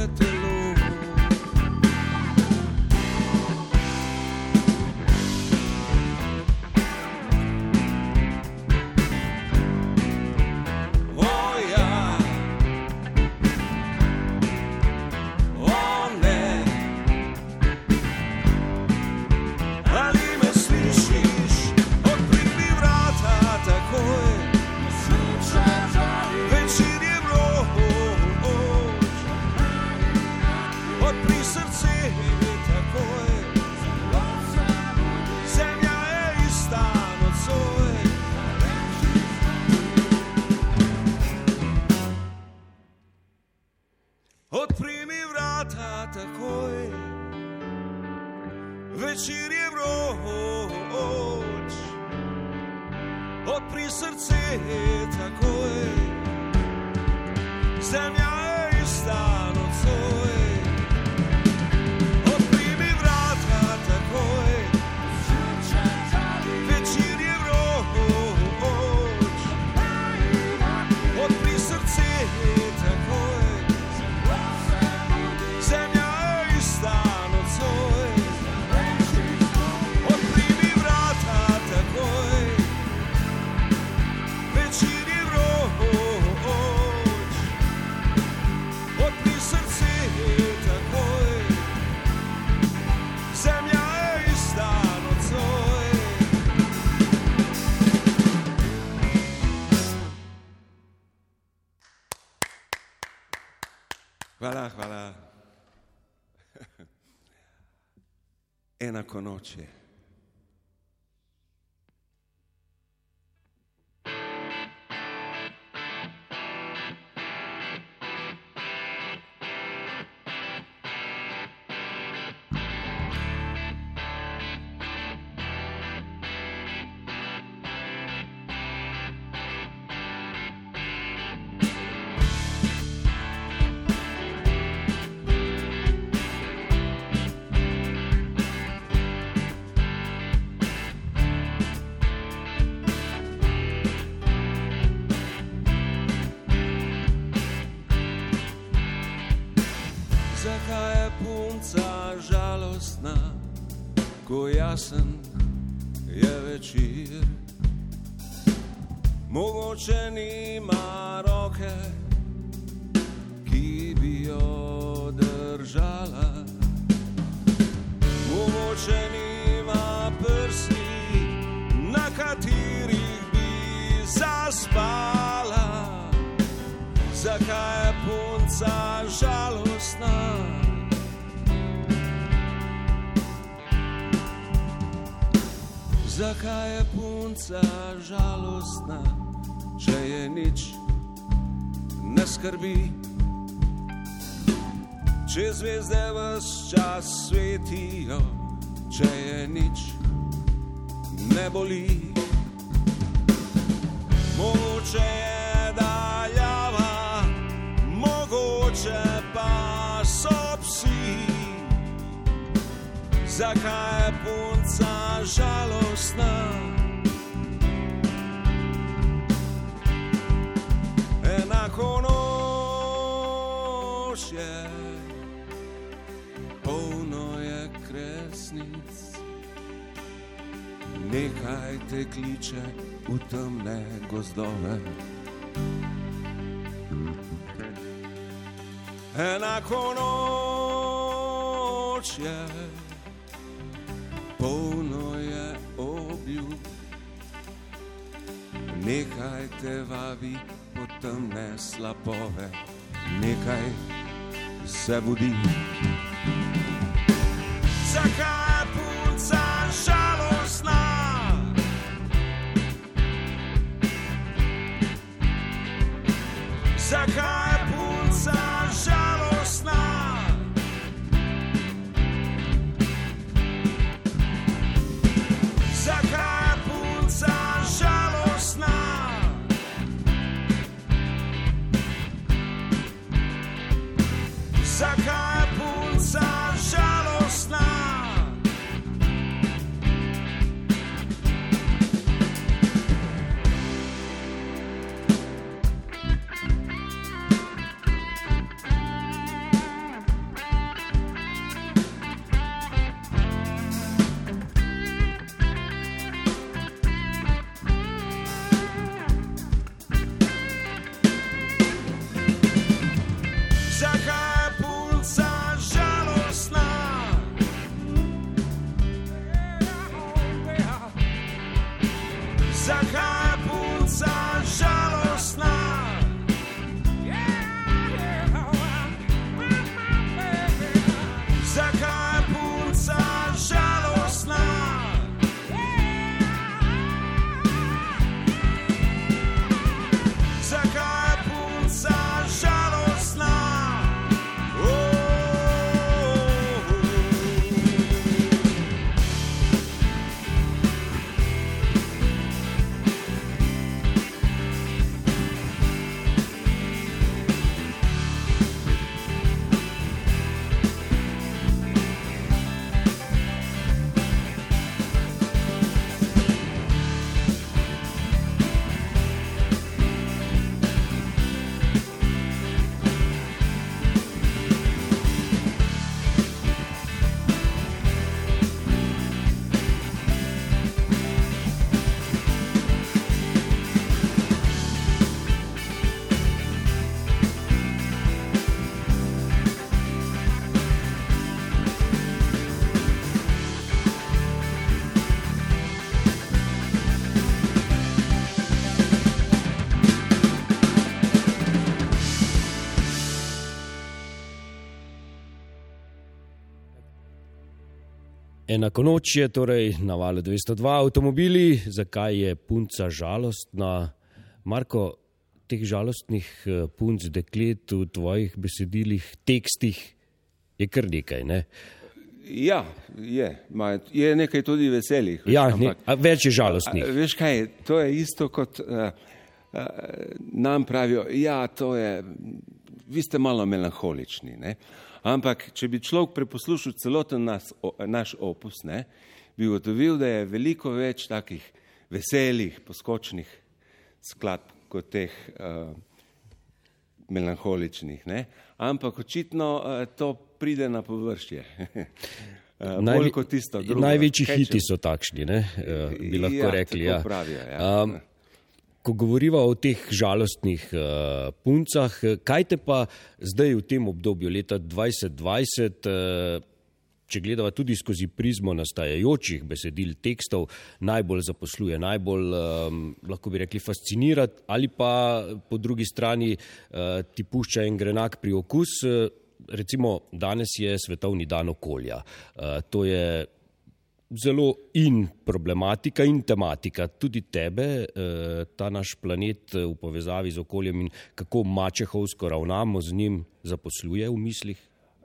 Enako noč ko jasen je večer? Mogoče nima roke, ki bi jo držala. Mogoče nima prsi, na katerih bi zaspala. Zakaj je punca žalostna? Zakaj je punca žalostna, če je nič ne skrbi? Če zvezde vse čas svetijo, če je nič ne boli. Mogoče je Zakaj je punca žalostna? Enako noč je, polno je kresnic. Nekaj te kliče v temne gozdove. Enako noč je, Nekaj te vabi po temne slapove, nekaj se budi. Zakaj punca žalostna? Enako noč je torej na valu 202 avtomobili, zakaj je punca žalostna. Marko, teh žalostnih eh, punc, deklet v tvojih besedilih, tekstih je kar nekaj. Ne? Ja, je. Ma, je nekaj tudi veselih. Ja, ne, več je žalostnih. A, veš kaj, to je isto kot uh, uh, nam pravijo, ja, to je, vi ste malo melankolični. Ne? Ampak, če bi človek preposlušal celoten nas, o, naš opus, ne, bi ugotovil, da je veliko več takih veselih, poskočnih skladb kot teh uh, melankoličnih. Ne. Ampak očitno uh, to pride na površje. Najvi, največji hiti so takšni, ne, uh, bi lahko ja, rekli. Ja. Pravijo, ja. um, ko govorimo o teh žalostnih uh, puncah, kaj te pa zdaj v tem obdobju leta 2020, uh, če gledava tudi skozi prizmo nastajajočih besedil, tekstov, najbolj zaposluje, najbolj, um, lahko bi rekli, fascinira ali pa po drugi strani uh, ti pušča en grenak pri okus. Uh, recimo danes je svetovni dan okolja. Uh, to je zelo in problematika in tematika tudi tebe, eh, ta naš planet eh, v povezavi z okoljem in kako mačehovsko ravnamo z njim, zaposluje v mislih?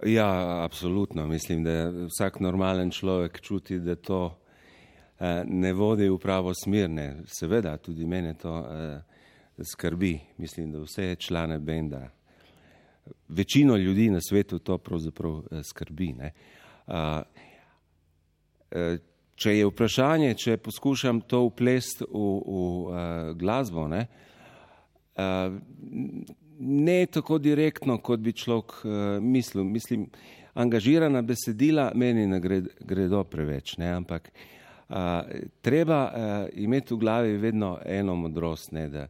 Ja, absolutno. Mislim, da vsak normalen človek čuti, da to eh, ne vodi v pravo smer. Ne. Seveda, tudi mene to skrbi. Mislim, da vse člane benda, večino ljudi na svetu to pravzaprav skrbi. Ne. Eh, če je vprašanje, če poskušam to uplesti v, v uh, glasbo, ne, uh, ne tako direktno, kot bi človek uh, mislil. Mislim, angažirana besedila meni ne gre, gredo preveč, ne, ampak uh, treba uh, imeti v glavi vedno eno modrost, ne, da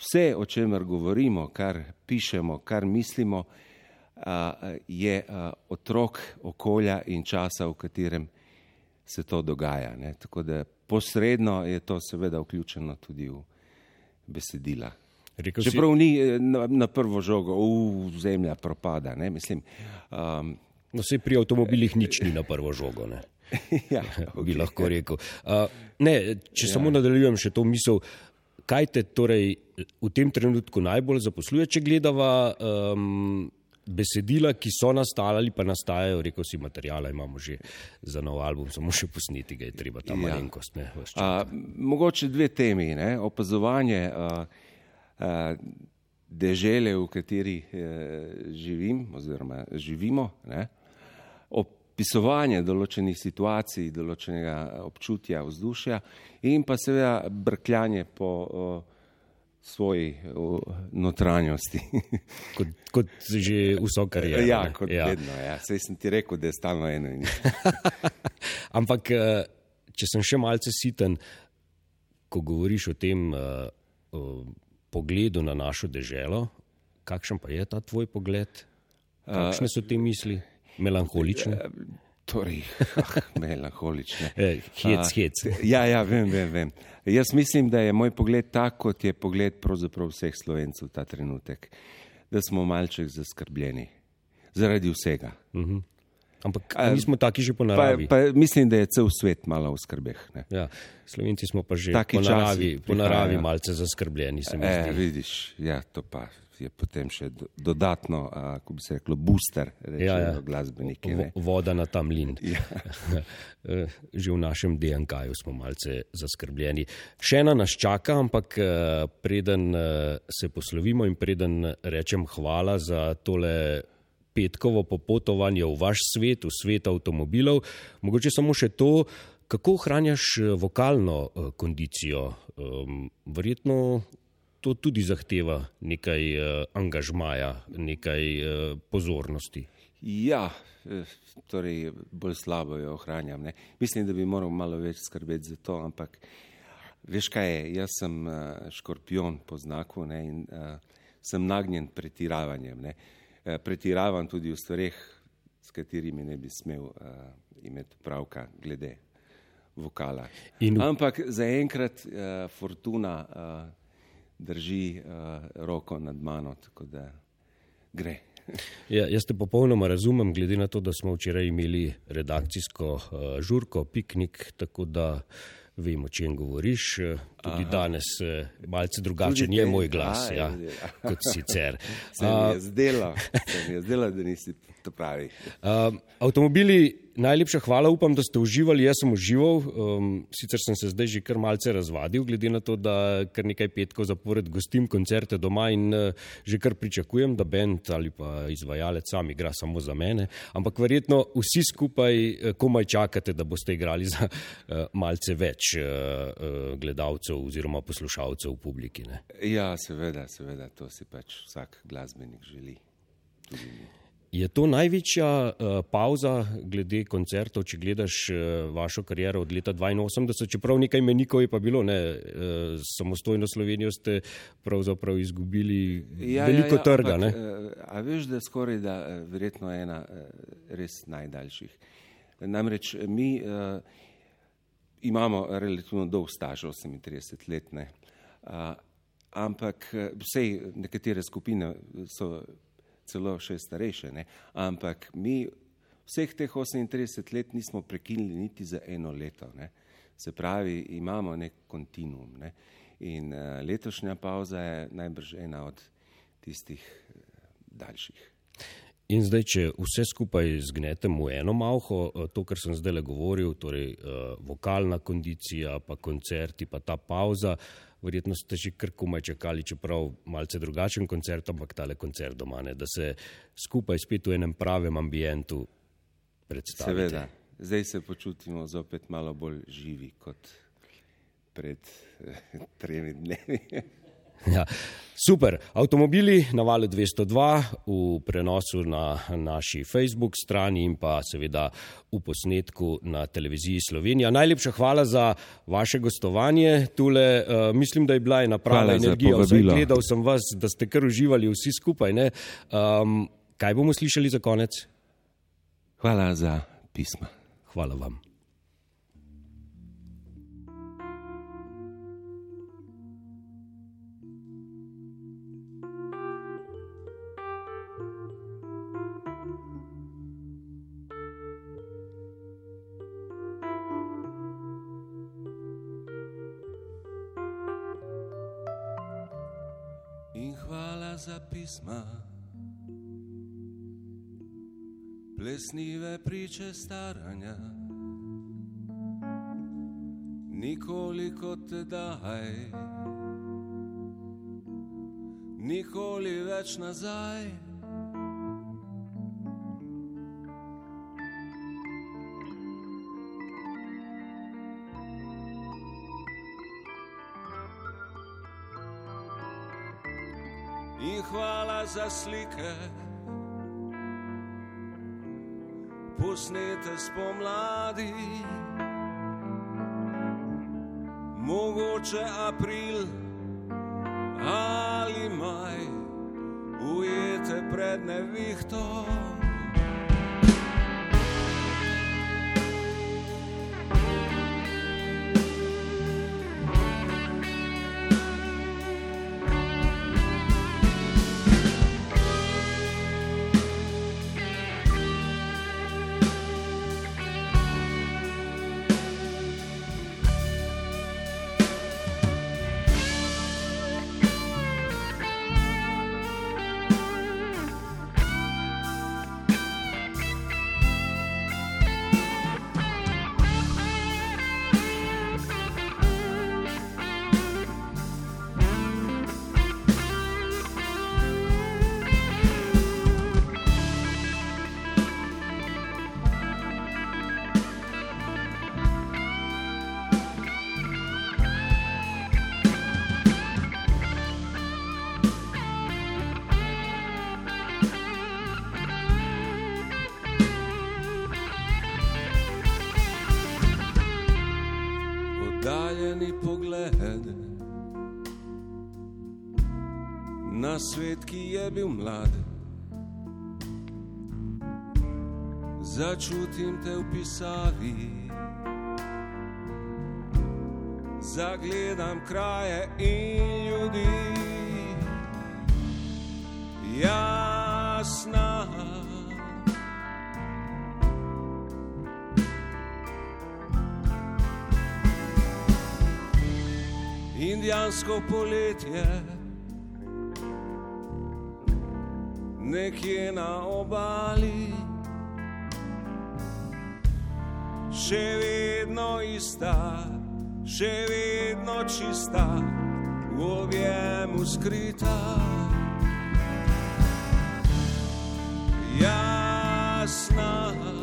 vse, o čemer govorimo, kar pišemo, kar mislimo, uh, je uh, otrok okolja in časa, v katerem se to dogaja. Ne? Tako da posredno je to seveda vključeno tudi v besedila. Čeprav si... ni eh, na, na prvo žogo, v zemlja propada. Ne? Mislim, um, no, se pri avtomobilih nič ni na prvo žogo. ja, okay. Bi lahko rekel. Uh, ne, če ja. samo nadaljujem še to misel, kaj te torej v tem trenutku najbolj zaposluje, če gledava um, besedila, ki so nastala ali pa nastajajo, rekel si, materijala imamo že za nov album, samo še posneti ga je treba tam ja. malenkost. Ne, a, mogoče dve temi, ne? opazovanje a, a, dežele, v kateri e, živim oziroma živimo, ne? opisovanje določenih situacij, določenega občutja, vzdušja in pa seveda brkljanje po o, svoji notranjosti. kot, kot že vso kariero. Ja, kot ja. vedno. Ja. Sej sem ti rekel, da je stalno eno in eno. Ampak, eh, če sem še malce siten, ko govoriš o tem uh, uh, pogledu na našo deželo, kakšen pa je ta tvoj pogled? Kakšne so te misli? Melankolične? Uh, Torej, ah, melankolične. Eh, hec, hec. Ja, ja, vem, vem, vem. Jaz mislim, da je moj pogled tak, kot je pogled pravzaprav vseh slovencev ta trenutek, da smo malček zaskrbljeni zaradi vsega. Uh mhm. -huh. Ampak mi smo taki že po naravi. Pa, pa mislim, da je cel svet malo v skrbeh. Ja, Slovenci smo pa že po naravi, po naravi malce zaskrbljeni. E, vidiš, ja, to pa je potem še dodatno, kako bi se reklo, booster, rečemo, ja, ja. glasbeniki. Ne? Voda na tam lin. Ja. Eh, že v našem DNK-ju smo malce zaskrbljeni. Še ena nas čaka, ampak eh, preden eh, se poslovimo in preden rečem hvala za tole. Petkovo popotovanje v vaš svet, v svet avtomobilov, mogoče samo še to, kako ohranjaš vokalno kondicijo. Ehm, verjetno to tudi zahteva nekaj uh, angažmaja, nekaj uh, pozornosti. Ja, eh, torej bolj slabo jo ohranjam. Ne. Mislim, da bi moral malo več skrbeti za to, ampak veš kaj je, jaz sem uh, škorpion po znaku ne, in uh, sem nagnjen pretiravanjem. Ne. Uh, pretiravam tudi v stvareh, s katerimi ne bi smel uh, imeti pravka glede vokala. In... Ampak zaenkrat uh, fortuna. Uh, drži uh, roko nad mano, tako da gre. Ja, jaz te popolnoma razumem, glede na to, da smo včeraj imeli redakcijsko uh, žurko, piknik, tako da vem, o čem govoriš. Tudi Aha. danes malce drugačen je moj glas, a, ja, ja. kot sicer. Se mi je zdelo, se mi je zdelo da nisi to pravi. Uh, avtomobili Najlepša hvala, upam, da ste uživali. Jaz sem užival, um, sicer sem se zdaj že kar malce razvadil, glede na to, da kar nekaj petkov zapored gostim koncerte doma in uh, že kar pričakujem, da bend ali pa izvajalec sam igra samo za mene. Ampak verjetno vsi skupaj uh, komaj čakate, da boste igrali za uh, malce več uh, uh, gledalcev oziroma poslušalcev v publiki. Ne? Ja, seveda, seveda, to si pač vsak glasbenik želi. Tudi mi. Je to največja uh, pauza glede koncertov, če gledaš uh, vašo kariero od leta 82, čeprav nekaj menikov je pa bilo, ne, uh, samostojno Slovenijo ste pravzaprav izgubili ja, veliko ja, ja, trga. Ampak, uh, a veš, da je skoraj da verjetno ena uh, res najdaljših. Namreč mi uh, imamo relativno dolg staž, 38 let, ne, uh, ampak vsej nekatere skupine so celo še starejše. Ne? Ampak mi vseh teh 38 let nismo prekinili niti za eno leto. Ne? Se pravi, imamo nek kontinuum. Ne? In uh, letošnja pauza je najbrž ena od tistih uh, daljših. In zdaj, če vse skupaj zgnetem v eno malho, eh, to, kar sem zdaj le govoril, torej uh, vokalna kondicija, pa koncerti, pa ta pauza, verjetno ste že kar komaj čakali, čeprav malce drugačen koncert, ampak tale koncert doma, ne, da se skupaj spet v enem pravem ambientu predstavite. Seveda, zdaj se počutimo zopet malo bolj živi kot pred eh, tremi dnevi. Ja, super. Avtomobili na valu 202 v prenosu na naši Facebook strani in pa seveda v posnetku na televiziji Slovenija. Najlepša hvala za vaše gostovanje. Tule, uh, mislim, da je bila ena prava energija. Gledal sem vas, da ste kar uživali vsi skupaj. Um, kaj bomo slišali za konec? Hvala za pisma. Hvala vam. Za pisma, plesnive priče staranja, nikoli kot tedaj, nikoli več nazaj. Za slike, posnete spomladi, mogoče april ali maj, ujete pred nevihtom. ki je bil mlad. Začutim te v pisavi, zagledam kraje in ljudi. Jasna. Indijansko poletje. Nekje na obali, še vedno ista, še vedno čista, v objemu skrita. Jasna.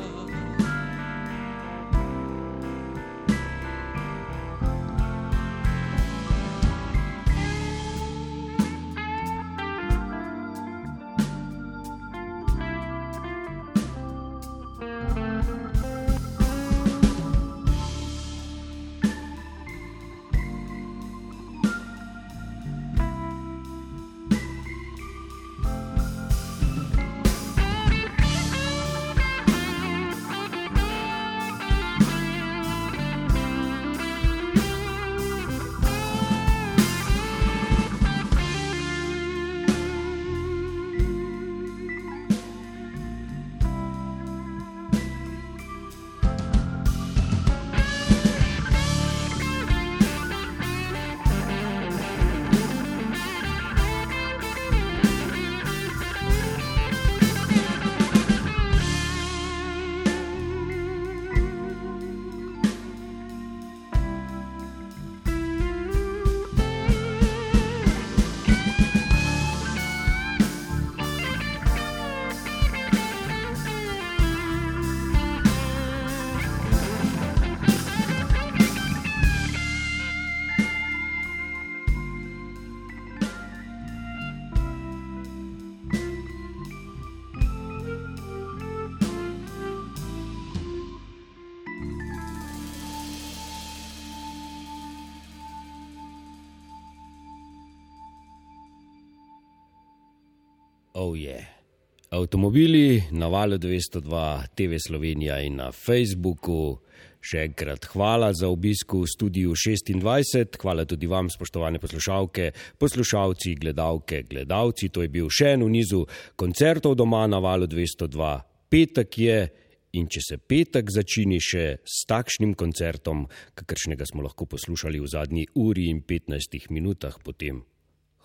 Avtomobili na valu 202, TV Slovenija in na Facebooku. Še enkrat hvala za obisk v studiu 26, hvala tudi vam, spoštovane poslušalke, poslušalci, gledalke, gledalci. To je bil še en v nizu koncertov doma na valu 202. Petek je in če se petek začini še s takšnim koncertom, kakršnega smo lahko poslušali v zadnji uri in 15 minutah, potem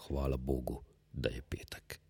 hvala Bogu, da je petek.